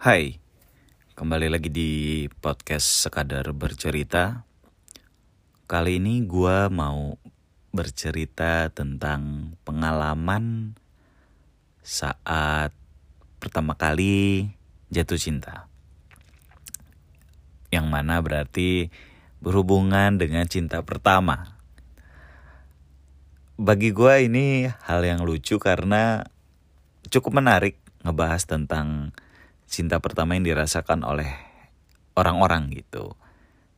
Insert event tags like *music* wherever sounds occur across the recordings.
Hai, kembali lagi di podcast sekadar bercerita. Kali ini gue mau bercerita tentang pengalaman saat pertama kali jatuh cinta. Yang mana berarti berhubungan dengan cinta pertama. Bagi gue ini hal yang lucu karena cukup menarik ngebahas tentang cinta pertama yang dirasakan oleh orang-orang gitu.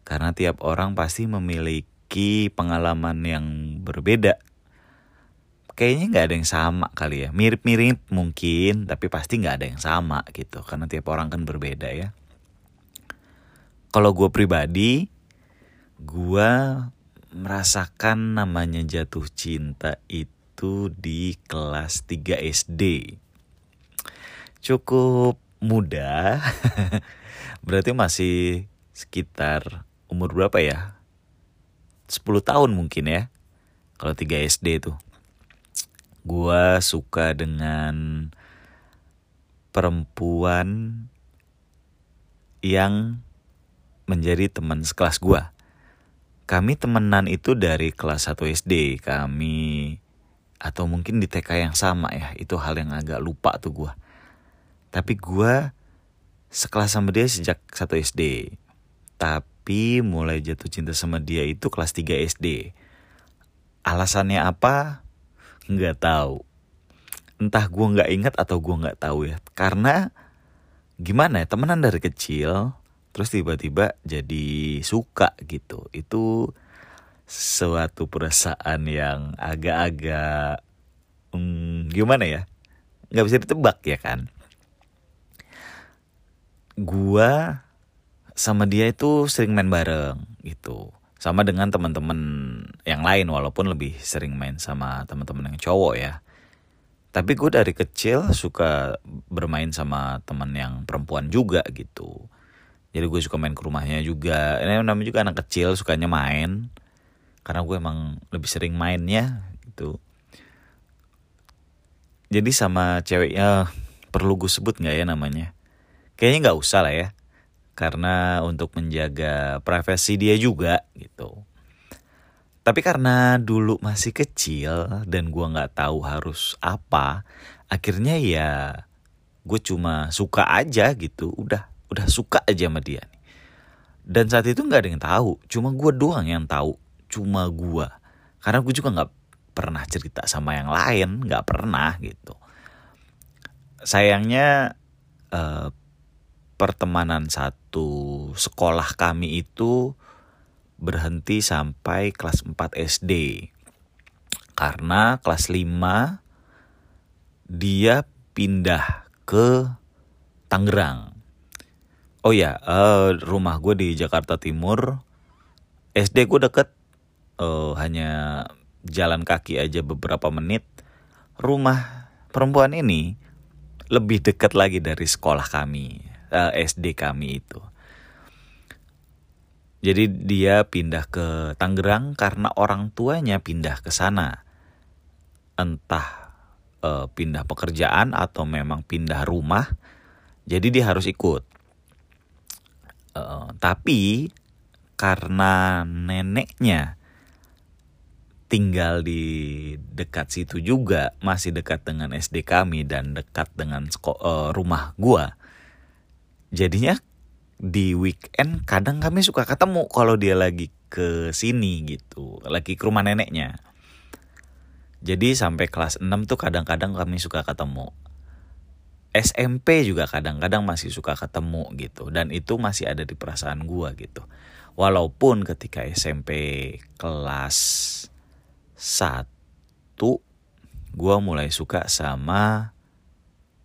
Karena tiap orang pasti memiliki pengalaman yang berbeda. Kayaknya nggak ada yang sama kali ya. Mirip-mirip mungkin, tapi pasti nggak ada yang sama gitu. Karena tiap orang kan berbeda ya. Kalau gue pribadi, gue merasakan namanya jatuh cinta itu di kelas 3 SD. Cukup muda. *laughs* Berarti masih sekitar umur berapa ya? 10 tahun mungkin ya kalau 3 SD tuh gua suka dengan perempuan yang menjadi teman sekelas gua. Kami temenan itu dari kelas 1 SD kami atau mungkin di TK yang sama ya itu hal yang agak lupa tuh gua tapi gue sekelas sama dia sejak satu SD. Tapi mulai jatuh cinta sama dia itu kelas 3 SD. Alasannya apa? Nggak tahu. Entah gue nggak ingat atau gue nggak tahu ya. Karena gimana ya temenan dari kecil, terus tiba-tiba jadi suka gitu. Itu suatu perasaan yang agak-agak hmm, gimana ya? Nggak bisa ditebak ya kan? Gua sama dia itu sering main bareng gitu. Sama dengan teman-teman yang lain walaupun lebih sering main sama teman-teman yang cowok ya. Tapi gue dari kecil suka bermain sama teman yang perempuan juga gitu. Jadi gue suka main ke rumahnya juga. Ini namanya juga anak kecil sukanya main. Karena gue emang lebih sering mainnya gitu. Jadi sama ceweknya perlu gue sebut nggak ya namanya kayaknya nggak usah lah ya. Karena untuk menjaga privasi dia juga gitu. Tapi karena dulu masih kecil dan gue nggak tahu harus apa akhirnya ya gue cuma suka aja gitu. Udah udah suka aja sama dia dan saat itu nggak ada yang tahu. Cuma gue doang yang tahu. Cuma gue karena gue juga nggak pernah cerita sama yang lain. Nggak pernah gitu. Sayangnya uh, pertemanan satu sekolah kami itu berhenti sampai kelas 4 SD. Karena kelas 5 dia pindah ke Tangerang. Oh ya, uh, rumah gue di Jakarta Timur. SD gue deket, uh, hanya jalan kaki aja beberapa menit. Rumah perempuan ini lebih dekat lagi dari sekolah kami eh, SD kami itu. Jadi dia pindah ke Tangerang karena orang tuanya pindah ke sana. Entah uh, pindah pekerjaan atau memang pindah rumah. Jadi dia harus ikut. Uh, tapi karena neneknya tinggal di dekat situ juga, masih dekat dengan SD kami dan dekat dengan uh, rumah gua jadinya di weekend kadang kami suka ketemu kalau dia lagi ke sini gitu lagi ke rumah neneknya. Jadi sampai kelas 6 tuh kadang-kadang kami suka ketemu. SMP juga kadang-kadang masih suka ketemu gitu dan itu masih ada di perasaan gua gitu. Walaupun ketika SMP kelas 1 gua mulai suka sama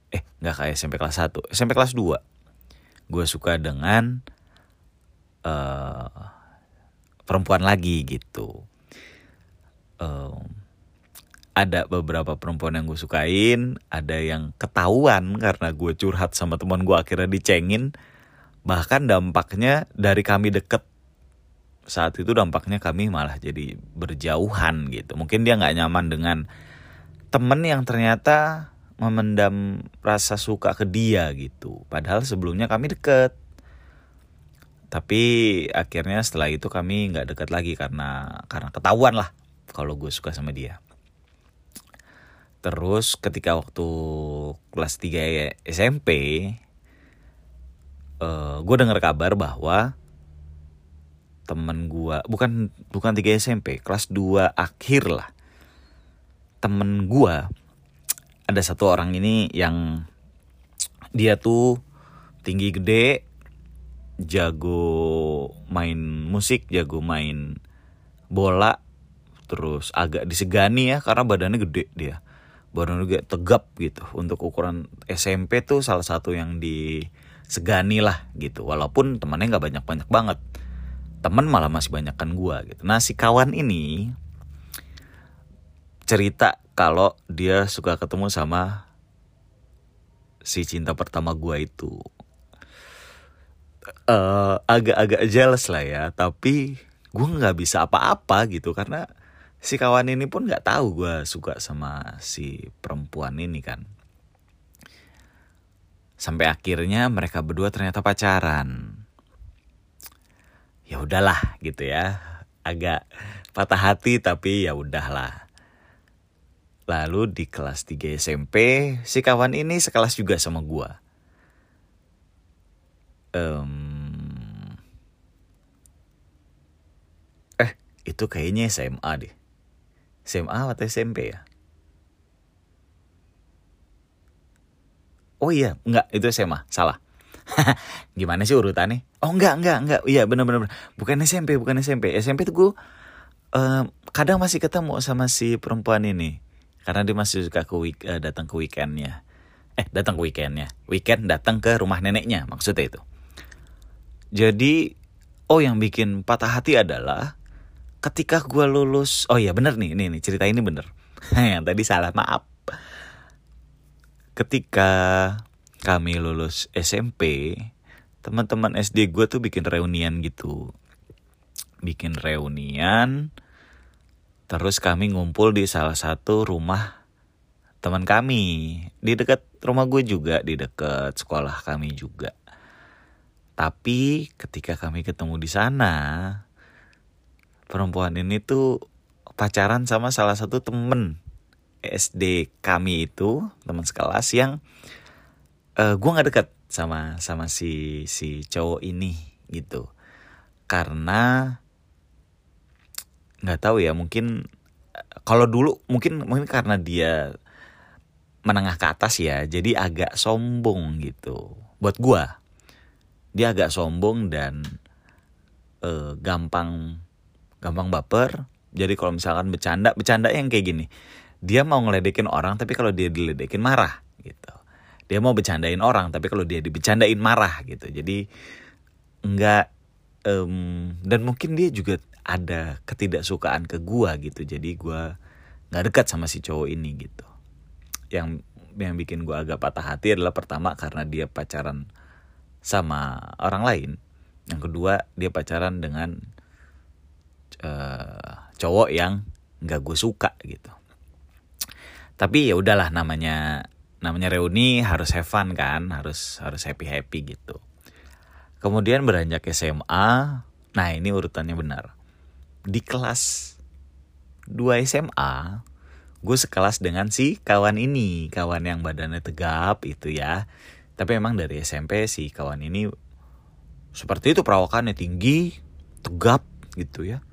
eh nggak kayak SMP kelas 1 SMP kelas 2 gue suka dengan uh, perempuan lagi gitu. Um, ada beberapa perempuan yang gue sukain ada yang ketahuan karena gue curhat sama teman gue akhirnya dicengin. Bahkan dampaknya dari kami deket saat itu dampaknya kami malah jadi berjauhan gitu. Mungkin dia nggak nyaman dengan temen yang ternyata memendam rasa suka ke dia gitu. Padahal sebelumnya kami deket. Tapi akhirnya setelah itu kami nggak deket lagi karena karena ketahuan lah kalau gue suka sama dia. Terus ketika waktu kelas 3 SMP, uh, gue dengar kabar bahwa temen gue bukan bukan 3 SMP, kelas 2 akhir lah. Temen gue ada satu orang ini yang dia tuh tinggi gede, jago main musik, jago main bola, terus agak disegani ya karena badannya gede dia. Badannya juga tegap gitu. Untuk ukuran SMP tuh salah satu yang disegani lah gitu. Walaupun temannya nggak banyak-banyak banget. Temen malah masih banyak kan gua gitu. Nah si kawan ini cerita kalau dia suka ketemu sama si cinta pertama gue itu. Uh, agak-agak jealous lah ya tapi gue nggak bisa apa-apa gitu karena si kawan ini pun nggak tahu gue suka sama si perempuan ini kan. Sampai akhirnya mereka berdua ternyata pacaran. Ya udahlah gitu ya agak patah hati tapi ya udahlah Lalu di kelas 3 SMP, si kawan ini sekelas juga sama gua. Um, eh, itu kayaknya SMA deh. SMA atau SMP ya? Oh iya, enggak, itu SMA, salah. *laughs* Gimana sih urutannya? Oh enggak, enggak, enggak. Iya bener-bener. Bukan SMP, bukan SMP. SMP tuh gue uh, kadang masih ketemu sama si perempuan ini karena dia masih suka ke week, uh, datang ke weekendnya. Eh datang ke weekendnya. Weekend datang ke rumah neneknya maksudnya itu. Jadi oh yang bikin patah hati adalah ketika gue lulus oh iya bener nih ini nih cerita ini bener. *laughs* Yang tadi salah maaf. Ketika kami lulus SMP teman-teman SD gue tuh bikin reunian gitu. Bikin reunian Terus kami ngumpul di salah satu rumah teman kami di dekat rumah gue juga di dekat sekolah kami juga. Tapi ketika kami ketemu di sana, perempuan ini tuh pacaran sama salah satu temen SD kami itu teman sekelas yang uh, gue nggak deket sama sama si si cowok ini gitu karena nggak tahu ya mungkin kalau dulu mungkin mungkin karena dia menengah ke atas ya jadi agak sombong gitu. Buat gua dia agak sombong dan uh, gampang gampang baper. Jadi kalau misalkan bercanda bercanda yang kayak gini dia mau ngeledekin orang tapi kalau dia diledekin marah gitu. Dia mau bercandain orang tapi kalau dia dibecandain marah gitu. Jadi enggak um, dan mungkin dia juga ada ketidaksukaan ke gua gitu. Jadi gua nggak dekat sama si cowok ini gitu. Yang yang bikin gua agak patah hati adalah pertama karena dia pacaran sama orang lain. Yang kedua dia pacaran dengan uh, cowok yang nggak gue suka gitu. Tapi ya udahlah namanya namanya reuni harus have fun kan harus harus happy happy gitu. Kemudian beranjak SMA nah ini urutannya benar di kelas 2 SMA gue sekelas dengan si kawan ini kawan yang badannya tegap itu ya. Tapi emang dari SMP si kawan ini seperti itu perawakannya tinggi tegap gitu ya.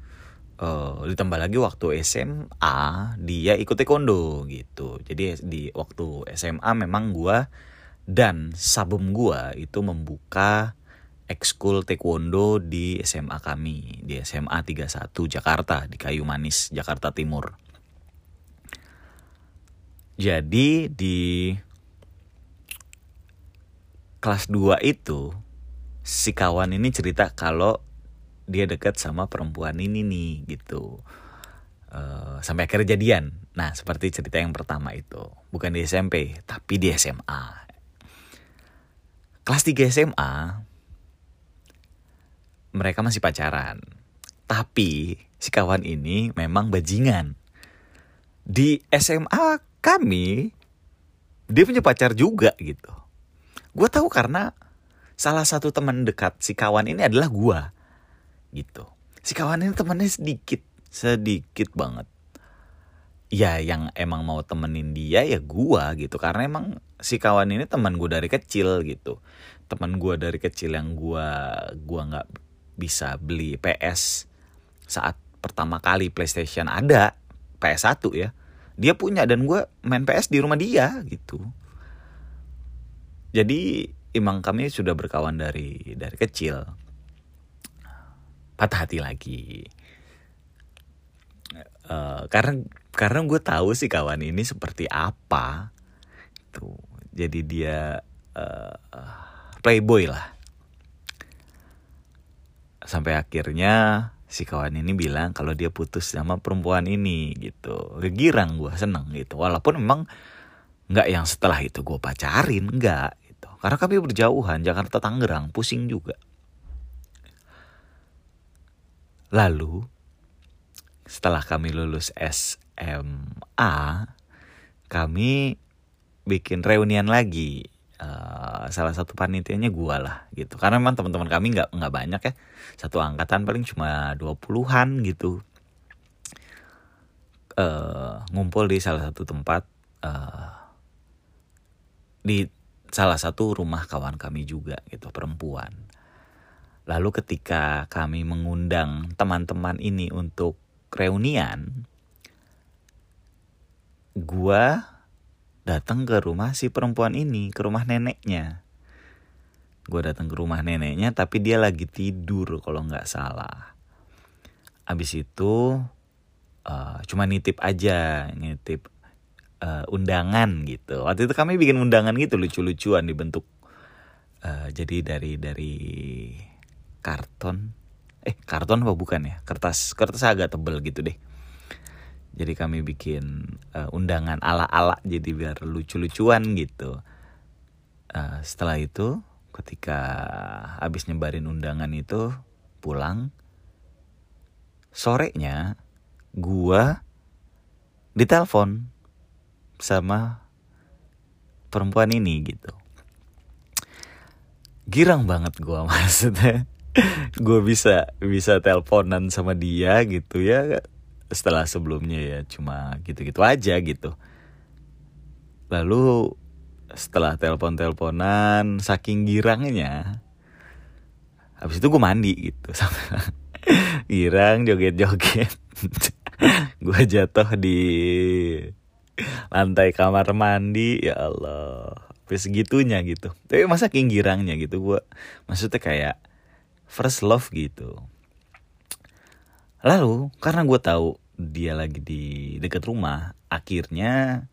Uh, ditambah lagi waktu SMA dia ikut taekwondo gitu. Jadi di waktu SMA memang gue dan sabum gue itu membuka ekskul taekwondo di SMA kami di SMA 31 Jakarta di Kayu Manis Jakarta Timur. Jadi di kelas 2 itu si kawan ini cerita kalau dia dekat sama perempuan ini nih gitu. Uh, sampai akhirnya jadian. Nah, seperti cerita yang pertama itu. Bukan di SMP, tapi di SMA. Kelas 3 SMA, mereka masih pacaran. Tapi si kawan ini memang bajingan. Di SMA kami dia punya pacar juga gitu. Gue tahu karena salah satu teman dekat si kawan ini adalah gue gitu. Si kawan ini temannya sedikit sedikit banget. Ya yang emang mau temenin dia ya gue gitu. Karena emang si kawan ini teman gue dari kecil gitu. Teman gue dari kecil yang gue gua nggak bisa beli PS saat pertama kali PlayStation ada PS1 ya. Dia punya dan gue main PS di rumah dia gitu. Jadi emang kami sudah berkawan dari dari kecil. Patah hati lagi. Uh, karena karena gue tahu sih kawan ini seperti apa. Tuh jadi dia uh, playboy lah sampai akhirnya si kawan ini bilang kalau dia putus sama perempuan ini gitu. Gegirang gue seneng gitu. Walaupun memang nggak yang setelah itu gue pacarin nggak gitu. Karena kami berjauhan Jakarta Tangerang pusing juga. Lalu setelah kami lulus SMA kami bikin reunian lagi uh, salah satu panitianya gue lah gitu. Karena memang teman-teman kami nggak nggak banyak ya. Satu angkatan paling cuma dua puluhan gitu. Uh, ngumpul di salah satu tempat uh, di salah satu rumah kawan kami juga gitu perempuan. Lalu ketika kami mengundang teman-teman ini untuk reunian gua datang ke rumah si perempuan ini, ke rumah neneknya. Gue datang ke rumah neneknya, tapi dia lagi tidur kalau nggak salah. Abis itu uh, cuma nitip aja, nitip uh, undangan gitu. Waktu itu kami bikin undangan gitu lucu-lucuan dibentuk uh, jadi dari dari karton. Eh karton apa bukan ya? Kertas kertas agak tebel gitu deh jadi kami bikin uh, undangan ala-ala jadi biar lucu-lucuan gitu. Uh, setelah itu ketika habis nyebarin undangan itu pulang sorenya gua ditelepon sama perempuan ini gitu. Girang banget gua *laughs* maksudnya. Gue bisa bisa teleponan sama dia gitu ya setelah sebelumnya ya cuma gitu-gitu aja gitu. Lalu setelah telepon-teleponan saking girangnya habis itu gue mandi gitu. *laughs* Girang joget-joget. *laughs* Gue jatuh di lantai kamar mandi ya Allah. Sampai segitunya gitu. Tapi masa king girangnya gitu gue maksudnya kayak first love gitu. Lalu karena gue tahu dia lagi di dekat rumah akhirnya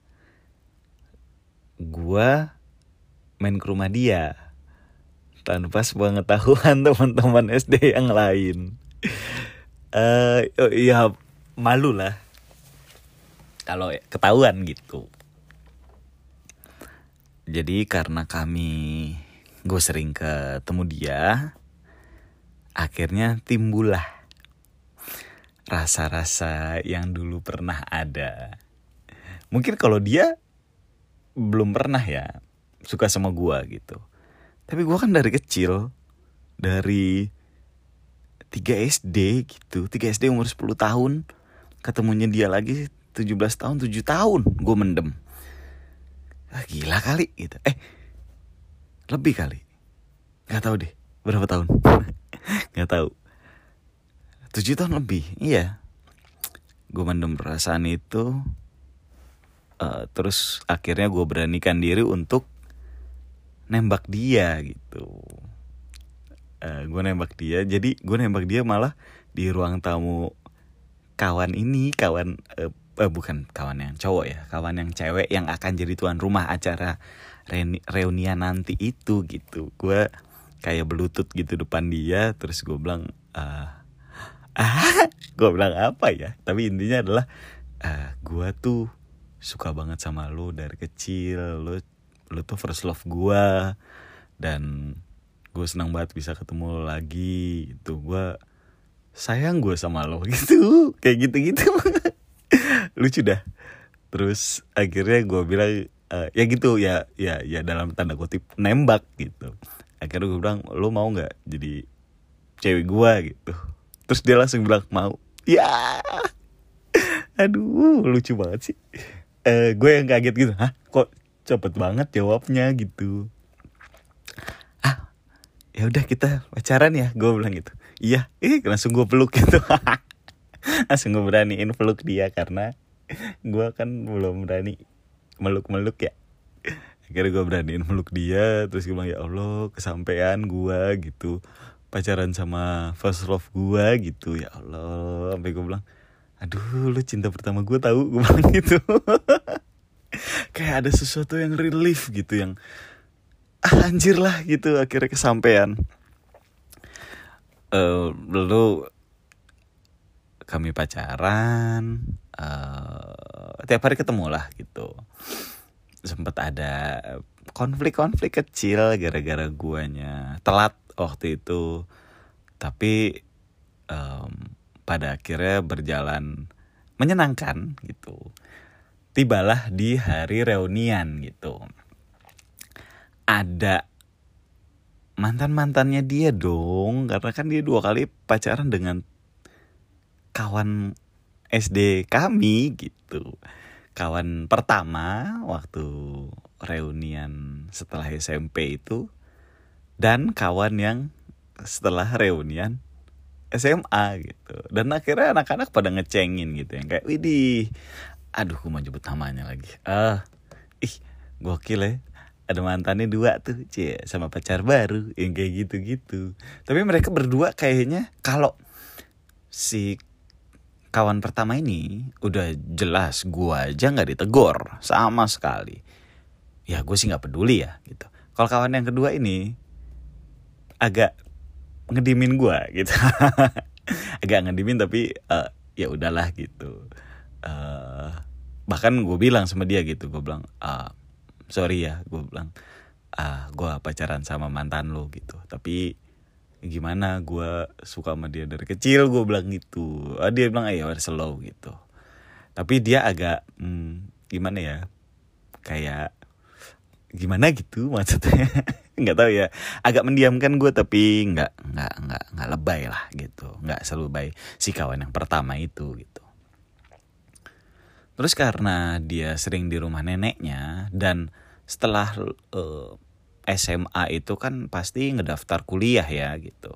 gua main ke rumah dia tanpa sepengetahuan *laughs* teman-teman SD yang lain. Uh, oh, ya malu lah kalau ketahuan gitu. Jadi karena kami gue sering ketemu dia akhirnya timbullah rasa-rasa yang dulu pernah ada. Mungkin kalau dia belum pernah ya suka sama gua gitu. Tapi gua kan dari kecil dari 3 SD gitu, 3 SD umur 10 tahun, ketemunya dia lagi 17 tahun, 7 tahun gue mendem. Ah, gila kali gitu. Eh, lebih kali. Gak tahu deh berapa tahun. *laughs* Gak tahu tujuh tahun lebih iya. Gue mendem perasaan itu uh, terus akhirnya gue beranikan diri untuk nembak dia gitu. Uh, eh, gue nembak dia jadi gue nembak dia malah di ruang tamu kawan ini kawan uh, uh, bukan kawan yang cowok ya kawan yang cewek yang akan jadi tuan rumah acara reunian nanti itu gitu. Gue kayak belutut gitu depan dia terus gue bilang uh, ah *laughs* gue bilang apa ya? Tapi intinya adalah ah, gue tuh suka banget sama lo dari kecil. Lo lo tuh first love gue dan gue senang banget bisa ketemu lo lagi itu gue sayang gue sama lo *laughs* gitu. Kayak gitu gitu *laughs* lucu dah. Terus akhirnya gue bilang uh, ya gitu ya ya ya dalam tanda kutip nembak gitu. Akhirnya gue bilang lo mau nggak jadi cewek gue gitu terus dia langsung bilang mau. Ya. Aduh lucu banget sih. Uh, gue yang kaget gitu hah kok cepet banget jawabnya? Gitu. Ah ya udah kita pacaran ya gue bilang gitu. Iya eh langsung gue peluk gitu. *laughs* Langsung gue beraniin peluk dia karena gue kan belum berani meluk-meluk ya. Akhirnya gue beraniin meluk dia terus gue bilang ya Allah kesampaian gue gitu pacaran sama first love gue gitu. Ya Allah sampai gue bilang aduh lu cinta pertama gue tahu gue bilang *laughs* gitu. Kayak ada sesuatu yang relief gitu yang ah, anjir lah gitu akhirnya kesampaian. Uh, lalu kami pacaran uh, tiap hari ketemu lah gitu. Sempat ada konflik-konflik kecil gara-gara guanya telat waktu itu tapi um, pada akhirnya berjalan menyenangkan gitu. Tibalah di hari reunian gitu. Ada mantan-mantannya dia dong, karena kan dia dua kali pacaran dengan kawan SD kami gitu. Kawan pertama waktu reunian setelah SMP itu dan kawan yang setelah reunian SMA gitu. Dan akhirnya anak-anak pada ngecengin gitu yang kayak widih aduh gue mau jemput namanya lagi. Ah ih gokil ya. Ada mantannya dua tuh cie sama pacar baru yang kayak gitu-gitu. Tapi mereka berdua kayaknya kalau si kawan pertama ini udah jelas gue aja nggak ditegur sama sekali. Ya gue sih nggak peduli ya gitu. Kalau kawan yang kedua ini agak ngedimin gue *laughs* gitu. Agak ngedimin tapi uh, ya udahlah gitu. Uh, bahkan gue bilang sama dia gitu. Gue bilang uh, sorry ya gue bilang ah uh, gue pacaran sama mantan lo gitu. Tapi gimana gue suka sama dia dari kecil gue bilang gitu. Uh, dia bilang ayo slow gitu. Tapi dia agak hmm, gimana ya kayak gimana gitu maksudnya *laughs* nggak tahu ya. Agak mendiamkan gue tapi nggak nggak nggak nggak lebay lah gitu. Nggak selalu baik si kawan yang pertama itu gitu. Terus karena dia sering di rumah neneknya dan setelah uh, eh, SMA itu kan pasti ngedaftar kuliah ya gitu.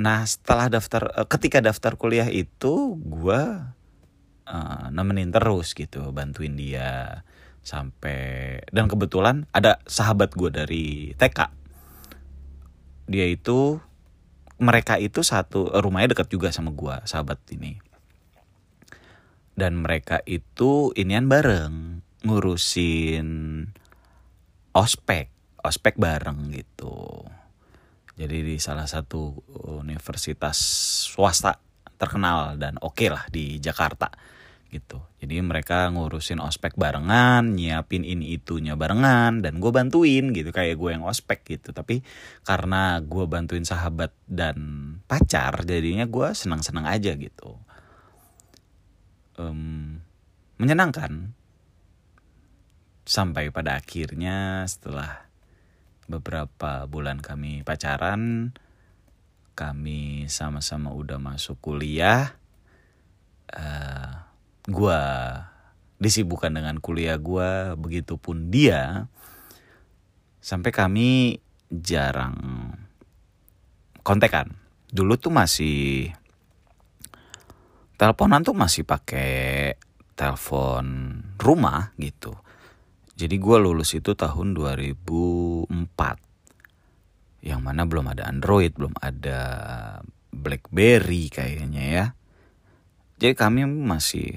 Nah setelah daftar uh, ketika daftar kuliah itu gue uh, nemenin terus gitu bantuin dia sampai dan kebetulan ada sahabat gue dari TK dia itu mereka itu satu rumahnya dekat juga sama gue sahabat ini. Dan mereka itu inian bareng ngurusin ospek ospek bareng gitu. Jadi di salah satu universitas swasta terkenal dan oke okay lah di Jakarta gitu. Jadi mereka ngurusin ospek barengan, nyiapin ini itunya barengan, dan gue bantuin gitu kayak gue yang ospek gitu. Tapi karena gue bantuin sahabat dan pacar, jadinya gue senang-senang aja gitu. Um, menyenangkan sampai pada akhirnya setelah beberapa bulan kami pacaran, kami sama-sama udah masuk kuliah. Uh, gue disibukkan dengan kuliah gue begitupun dia sampai kami jarang kontekan. Dulu tuh masih teleponan tuh masih pakai telepon rumah gitu. Jadi gue lulus itu tahun 2004 yang mana belum ada Android belum ada BlackBerry kayaknya ya jadi kami masih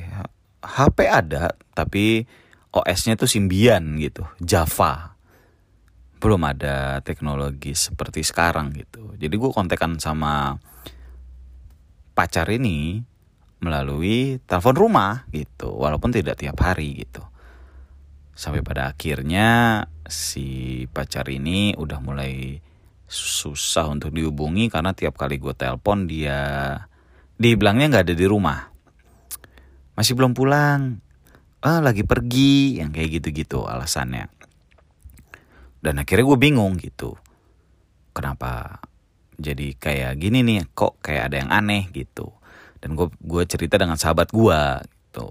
HP ada tapi OS-nya tuh Symbian gitu, Java. Belum ada teknologi seperti sekarang gitu. Jadi gue kontekan sama pacar ini melalui telepon rumah gitu, walaupun tidak tiap hari gitu. Sampai pada akhirnya si pacar ini udah mulai susah untuk dihubungi karena tiap kali gue telepon dia dibilangnya nggak ada di rumah masih belum pulang. Ah lagi pergi. Yang kayak gitu-gitu alasannya. Dan akhirnya gue bingung gitu. Kenapa jadi kayak gini nih? Kok kayak ada yang aneh gitu? Dan gue gue cerita dengan sahabat gue gitu.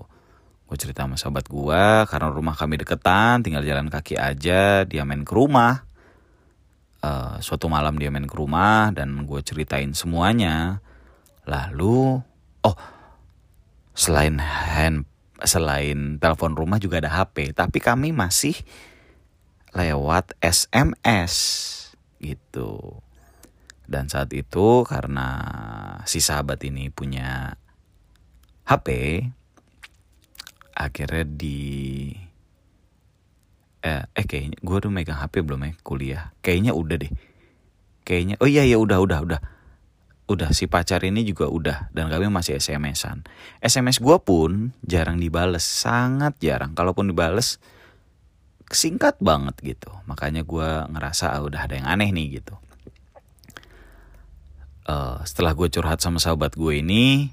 Gue cerita sama sahabat gue karena rumah kami deketan tinggal jalan kaki aja dia main ke rumah. Uh, suatu malam dia main ke rumah dan gue ceritain semuanya. Lalu oh selain hand selain telepon rumah juga ada HP tapi kami masih lewat SMS gitu. Dan saat itu karena si sahabat ini punya HP akhirnya di eh, eh kayaknya gue udah megang HP belum ya kuliah. Kayaknya udah deh. Kayaknya oh iya ya udah udah udah udah si pacar ini juga udah dan kami masih SMS-an. SMS gue pun jarang dibales, sangat jarang. Kalaupun dibales singkat banget gitu. Makanya gue ngerasa ah, udah ada yang aneh nih gitu. Uh, setelah gue curhat sama sahabat gue ini,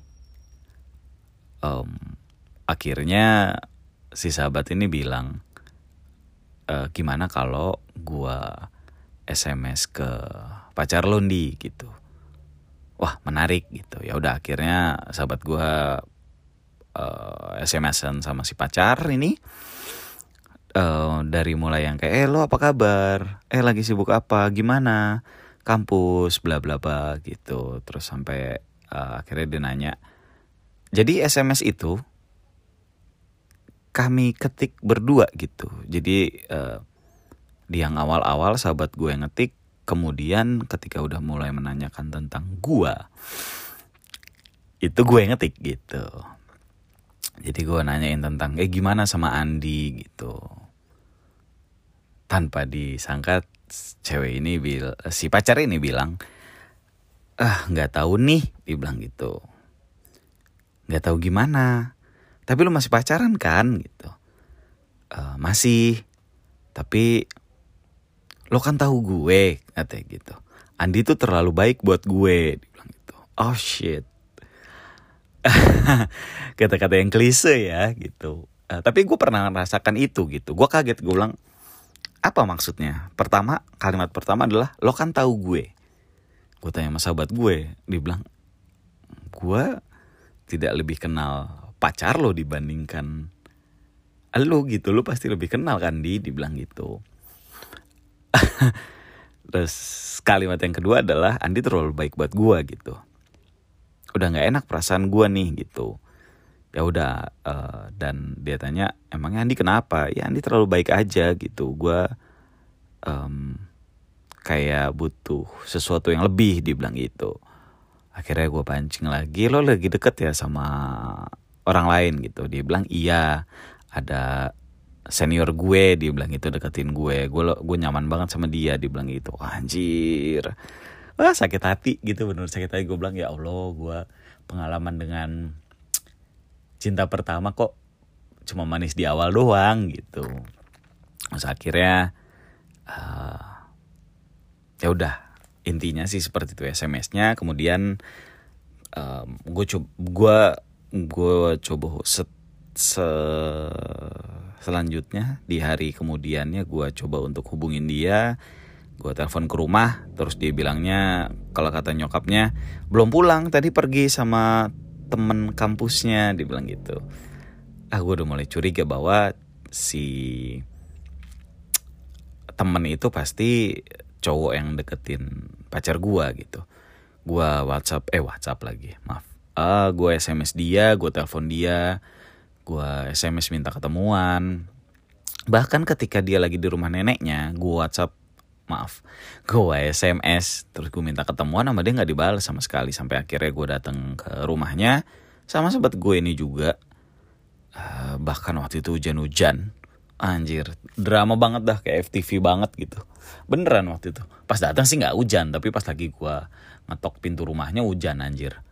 um, akhirnya si sahabat ini bilang, e, gimana kalau gue SMS ke pacar Londi gitu wah menarik gitu. Ya udah akhirnya sahabat gue uh, SMS-an sama si pacar ini uh, dari mulai yang kayak eh lo apa kabar? Eh lagi sibuk apa? Gimana? Kampus bla bla bla gitu. Terus sampai uh, akhirnya dia nanya jadi SMS itu kami ketik berdua gitu. Jadi uh, di yang awal-awal sahabat gue yang ngetik kemudian ketika udah mulai menanyakan tentang gua itu gue ngetik gitu. Jadi gue nanyain tentang eh gimana sama Andi? gitu. Tanpa disangka cewek ini bil si pacar ini bilang ah nggak tahu nih dibilang gitu. Nggak tahu gimana tapi lu masih pacaran kan? gitu. Uh, masih tapi lo kan tahu gue katanya gitu. Andi tuh terlalu baik buat gue dibilang gitu. Oh shit. *laughs* Kata-kata yang klise ya gitu. Uh, tapi gue pernah merasakan itu gitu. Gue kaget gue bilang apa maksudnya? Pertama kalimat pertama adalah lo kan tahu gue gue tanya sama sahabat gue? Dia bilang gue tidak lebih kenal pacar lo dibandingkan lo gitu. Lo pasti lebih kenal kan di? Dibilang gitu *laughs* Terus kalimat yang kedua adalah Andi terlalu baik buat gue gitu. Udah nggak enak perasaan gue nih gitu. Ya udah uh, dan dia tanya emangnya Andi kenapa? Ya Andi terlalu baik aja gitu. Gue um, kayak butuh sesuatu yang lebih dibilang gitu. Akhirnya gue pancing lagi lo lagi deket ya sama orang lain gitu. Dia bilang iya ada senior gue dia bilang itu deketin gue. Gue gue nyaman banget sama dia dia bilang gitu. Anjir. Wah sakit hati gitu bener sakit hati. Gue bilang ya allah gue pengalaman dengan cinta pertama kok cuma manis di awal doang gitu. Terus akhirnya uh, ya udah intinya sih seperti itu SMS-nya. Kemudian um, gue coba gue gue coba set se selanjutnya di hari kemudiannya gue coba untuk hubungin dia gue telepon ke rumah terus dia bilangnya kalau kata nyokapnya belum pulang tadi pergi sama temen kampusnya dibilang gitu. Ah gue udah mulai curiga bahwa si temen itu pasti cowok yang deketin pacar gue gitu. Gue WhatsApp eh WhatsApp lagi maaf. Ah gue SMS dia gue telepon dia gue SMS minta ketemuan. Bahkan ketika dia lagi di rumah neneknya gue WhatsApp maaf gue SMS terus gue minta ketemuan sama dia nggak dibalas sama sekali. Sampai akhirnya gue datang ke rumahnya. Sama sobat gue ini juga uh, bahkan waktu itu hujan-hujan anjir drama banget dah kayak FTV banget gitu. Beneran waktu itu. Pas datang sih nggak hujan tapi pas lagi gue ngetok pintu rumahnya hujan anjir.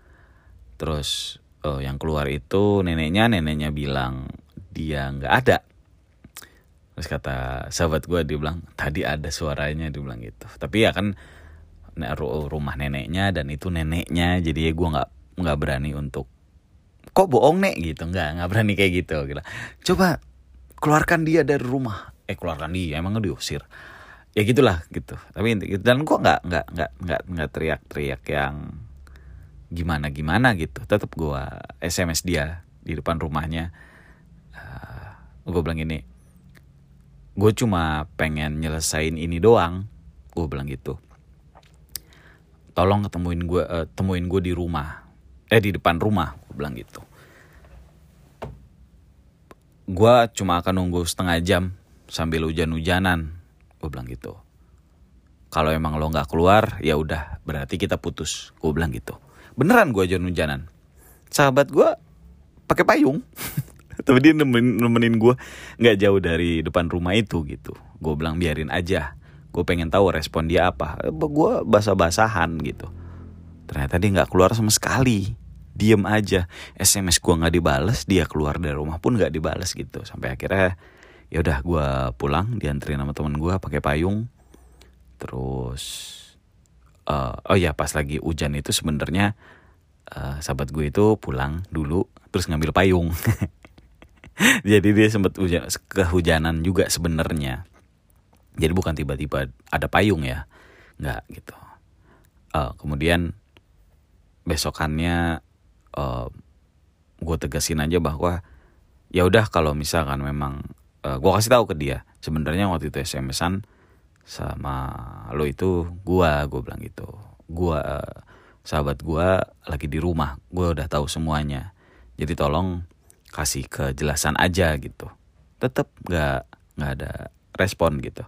Terus oh, yang keluar itu neneknya neneknya bilang dia nggak ada. Terus kata sahabat gue dia bilang tadi ada suaranya dia bilang gitu. Tapi ya kan rumah neneknya dan itu neneknya jadi ya gue nggak nggak berani untuk kok bohong nek? Gitu. Nggak nggak berani kayak gitu gila coba keluarkan dia dari rumah. Eh keluarkan dia emang diusir? Ya gitulah gitu. Tapi dan gue nggak nggak nggak nggak nggak teriak-teriak yang gimana gimana gitu tetap gue sms dia di depan rumahnya. Uh, gue bilang gini gue cuma pengen nyelesain ini doang. Gue bilang gitu. Tolong ketemuin gue uh, temuin gue di rumah. Eh di depan rumah gue bilang gitu. Gue cuma akan nunggu setengah jam sambil hujan-hujanan. Gue bilang gitu. Kalau emang lo nggak keluar ya udah berarti kita putus. Gue bilang gitu beneran gue hujan-hujanan sahabat gue pakai payung. *laughs* Tapi dia nemenin, nemenin gue nggak jauh dari depan rumah itu gitu. Gue bilang biarin aja. Gue pengen tahu respon dia apa. Gue basah-basahan gitu. Ternyata dia nggak keluar sama sekali. Diem aja. Sms gue nggak dibales dia keluar dari rumah pun nggak dibales gitu. Sampai akhirnya ya udah gue pulang dianterin sama temen gue pakai payung. Terus uh, oh ya pas lagi hujan itu sebenarnya uh, sahabat gue itu pulang dulu terus ngambil payung. *laughs* Jadi dia sempat hujan kehujanan juga sebenarnya. Jadi bukan tiba-tiba ada payung ya nggak gitu. Uh, kemudian besokannya uh, gue tegasin aja bahwa ya udah kalau misalkan memang uh, gue kasih tahu ke dia. Sebenarnya waktu itu SMS-an sama lo itu gue gue bilang gitu. Uh, sahabat gue lagi di rumah gue udah tahu semuanya. Jadi tolong kasih kejelasan aja gitu. Tetap nggak nggak ada respon gitu.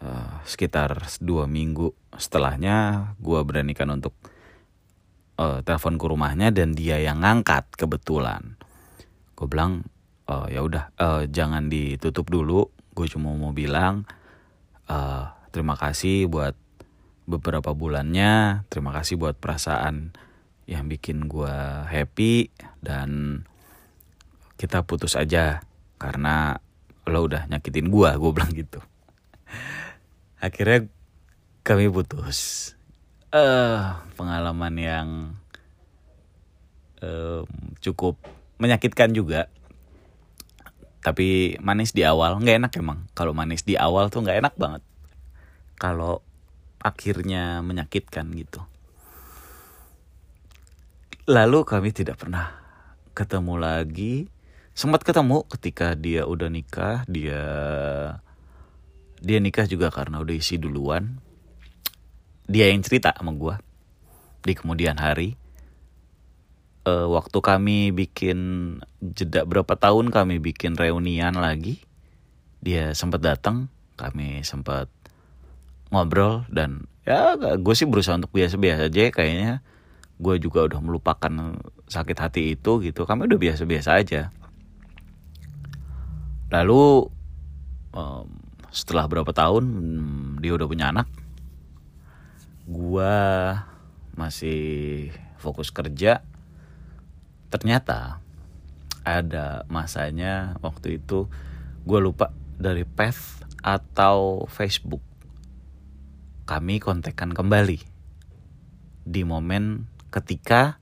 Uh, sekitar dua minggu setelahnya gue beranikan untuk uh, telepon ke rumahnya dan dia yang ngangkat kebetulan. Gue bilang uh, ya udah uh, jangan ditutup dulu. Gue cuma mau bilang uh, terima kasih buat beberapa bulannya. Terima kasih buat perasaan yang bikin gue happy dan kita putus aja karena lo udah nyakitin gue gue bilang gitu. *laughs* Akhirnya kami putus. Uh, pengalaman yang uh, cukup menyakitkan juga tapi manis di awal nggak enak emang. Kalau manis di awal tuh nggak enak banget. Kalau akhirnya menyakitkan gitu. Lalu kami tidak pernah ketemu lagi. Sempat ketemu ketika dia udah nikah. Dia dia nikah juga karena udah isi duluan. Dia yang cerita sama gue di kemudian hari uh, waktu kami bikin jeda berapa tahun kami bikin reunian lagi dia sempat datang kami sempat ngobrol dan ya gue sih berusaha untuk biasa-biasa aja kayaknya. Gue juga udah melupakan sakit hati itu gitu kami udah biasa-biasa aja. Lalu um, setelah berapa tahun dia udah punya anak. Gua masih fokus kerja ternyata ada masanya waktu itu gue lupa dari Path atau Facebook. Kami kontekan kembali di momen ketika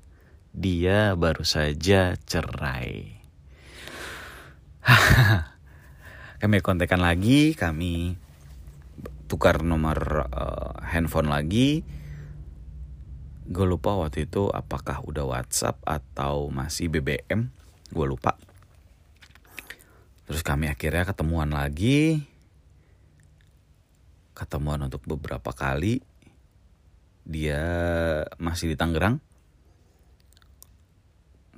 dia baru saja cerai. *laughs* Kami kontekan lagi kami tukar nomor uh, handphone lagi gue lupa waktu itu apakah udah WhatsApp atau masih BBM gue lupa. Terus kami akhirnya ketemuan lagi. Ketemuan untuk beberapa kali. Dia masih di Tangerang.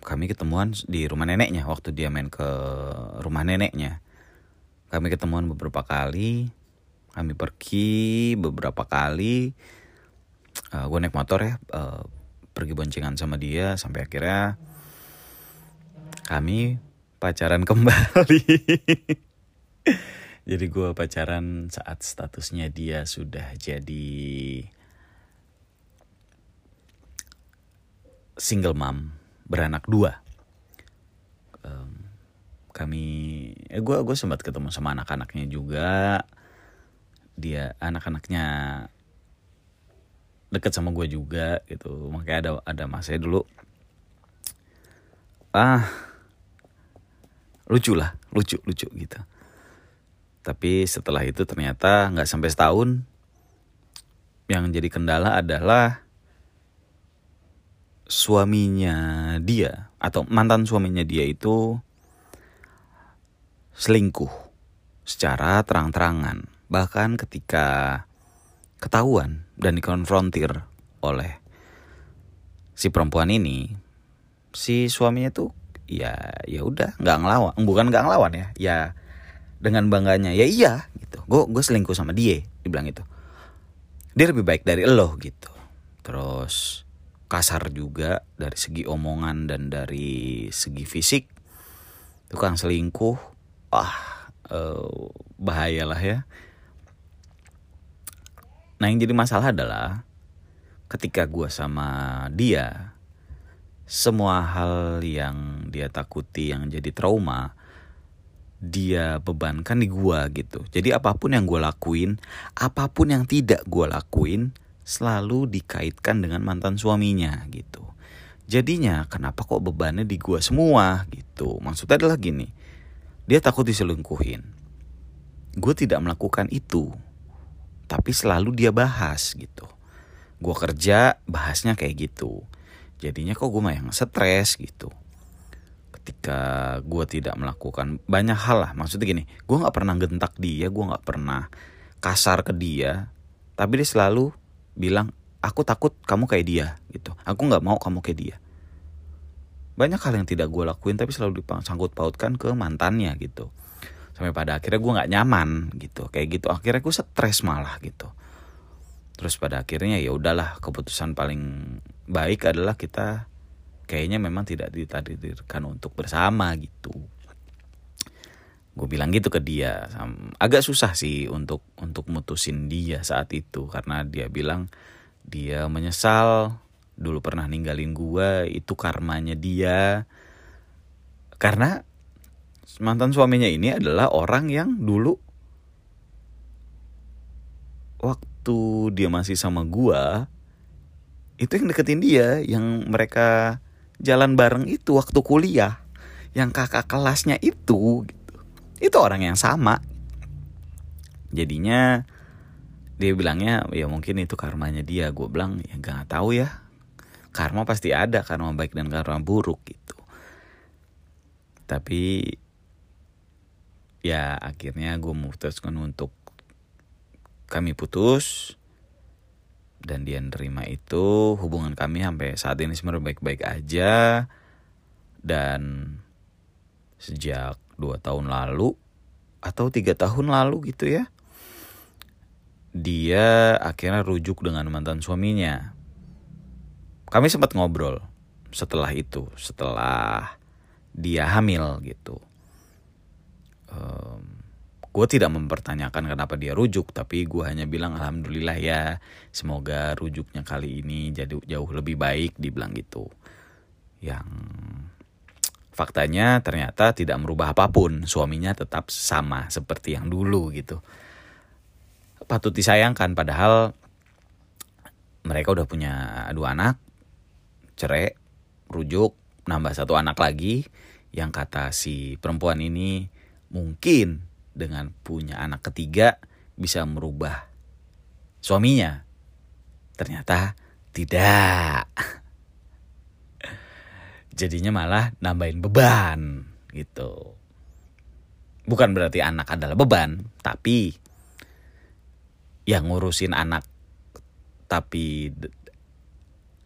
Kami ketemuan di rumah neneknya waktu dia main ke rumah neneknya. Kami ketemuan beberapa kali. Kami pergi beberapa kali uh, eh, gue naik motor ya uh, pergi boncengan sama dia sampai akhirnya kami pacaran *laughs* kembali. Jadi gue pacaran saat statusnya dia sudah jadi single mom beranak dua. Um, kami eh gue gue sempat ketemu sama anak-anaknya juga. Dia anak-anaknya deket sama gue juga gitu. Makanya ada ada masanya dulu. Ah lucu lah lucu lucu gitu. Tapi setelah itu ternyata nggak sampai setahun yang jadi kendala adalah suaminya dia atau mantan suaminya dia itu selingkuh secara terang-terangan. Bahkan ketika ketahuan dan dikonfrontir oleh si perempuan ini si suaminya tuh ya ya udah nggak ngelawan bukan nggak ngelawan ya ya dengan bangganya ya iya gitu. Gue gue selingkuh sama dia dibilang itu dia lebih baik dari lo gitu. Terus kasar juga dari segi omongan dan dari segi fisik. Tukang selingkuh wah uh, bahayalah ya nah yang jadi masalah adalah ketika gue sama dia semua hal yang dia takuti yang jadi trauma dia bebankan di gua gitu. Jadi apa pun yang gua lakuin, apa pun yang tidak gua lakuin selalu dikaitkan dengan mantan suaminya gitu. Jadinya kenapa kok bebannya di gua semua gitu. Maksudnya adalah gini. Dia takut diselingkuhin. Gue tidak melakukan itu. Tapi selalu dia bahas gitu. Gue kerja bahasnya kayak gitu. Jadinya kok gue yang stres gitu. Ketika gue tidak melakukan banyak hal lah. Maksudnya gini gue nggak pernah gentak dia gue nggak pernah kasar ke dia. Tapi dia selalu bilang aku takut kamu kayak dia gitu. Aku nggak mau kamu kayak dia. Banyak hal yang tidak gue lakuin tapi selalu disangkut pautkan ke mantannya gitu sampai pada akhirnya gue nggak nyaman gitu. Kayak gitu. Akhirnya gue stres malah gitu. Terus pada akhirnya ya udahlah keputusan paling baik adalah kita kayaknya memang tidak ditakdirkan untuk bersama gitu. Gue bilang gitu ke dia. Agak susah sih untuk untuk mutusin dia saat itu. Karena dia bilang dia menyesal. Dulu pernah ninggalin gue itu karmanya dia. Karena mantan suaminya ini adalah orang yang dulu waktu dia masih sama gue itu yang deketin dia yang mereka jalan bareng itu waktu kuliah. Yang kakak kelasnya itu gitu. Itu orang yang sama. Jadinya dia bilangnya ya mungkin itu karmanya dia. Gue bilang ya gak tahu ya. Karma pasti ada karma baik dan karma buruk gitu. Tapi ya akhirnya gue memutuskan untuk kami putus dan dia nerima itu. Hubungan kami sampai saat ini sebenarnya baik-baik aja. Dan sejak dua tahun lalu atau tiga tahun lalu gitu ya dia akhirnya rujuk dengan mantan suaminya. Kami sempat ngobrol setelah itu setelah dia hamil gitu um, gue tidak mempertanyakan kenapa dia rujuk tapi gue hanya bilang alhamdulillah ya semoga rujuknya kali ini jadi jauh lebih baik dibilang gitu. Yang faktanya ternyata tidak merubah apa pun suaminya tetap sama seperti yang dulu gitu. Patut disayangkan padahal mereka udah punya dua anak cerai rujuk nambah satu anak lagi. Yang kata si perempuan ini mungkin dengan punya anak ketiga bisa merubah suaminya. Ternyata tidak. *laughs* Jadinya malah nambahin beban gitu. Bukan berarti anak adalah beban, tapi yang ngurusin anak tapi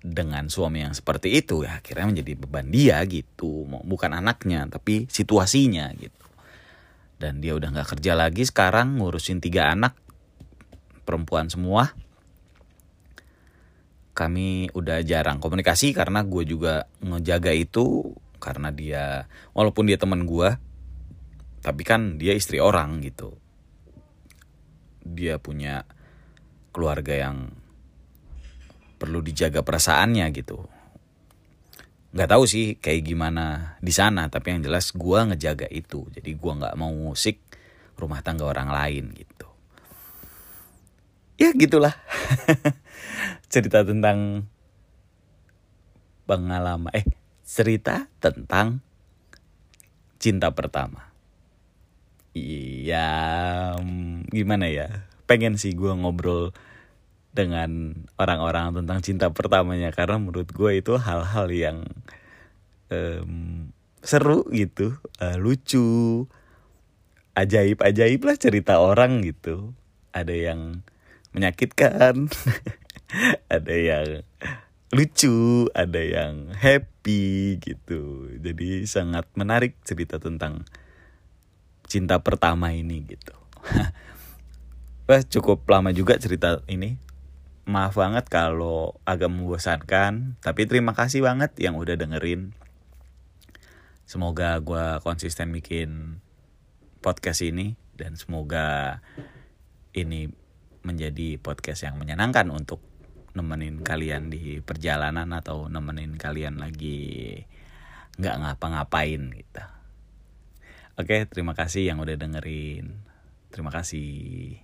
dengan suami yang seperti itu ya akhirnya menjadi beban dia gitu bukan anaknya tapi situasinya gitu dan dia udah nggak kerja lagi sekarang ngurusin tiga anak perempuan semua. Kami udah jarang komunikasi karena gue juga ngejaga itu karena dia walaupun dia teman gue tapi kan dia istri orang gitu. Dia punya keluarga yang perlu dijaga perasaannya gitu nggak tahu sih kayak gimana di sana tapi yang jelas gue ngejaga itu jadi gue nggak mau musik rumah tangga orang lain gitu ya gitulah *laughs* cerita tentang pengalaman eh cerita tentang cinta pertama. Iya, gimana ya? Pengen sih gue ngobrol dengan orang-orang tentang cinta pertamanya karena menurut gue itu hal-hal yang um, seru gitu, uh, lucu, ajaib-ajaib lah cerita orang gitu. Ada yang menyakitkan, *laughs* ada yang lucu, ada yang happy gitu. Jadi sangat menarik cerita tentang cinta pertama ini gitu. *laughs* Wah cukup lama juga cerita ini. Maaf banget kalau agak membosankan, tapi terima kasih banget yang udah dengerin. Semoga gue konsisten bikin podcast ini dan semoga ini menjadi podcast yang menyenangkan untuk nemenin kalian di perjalanan atau nemenin kalian lagi nggak ngapa-ngapain gitu. Oke, terima kasih yang udah dengerin. Terima kasih.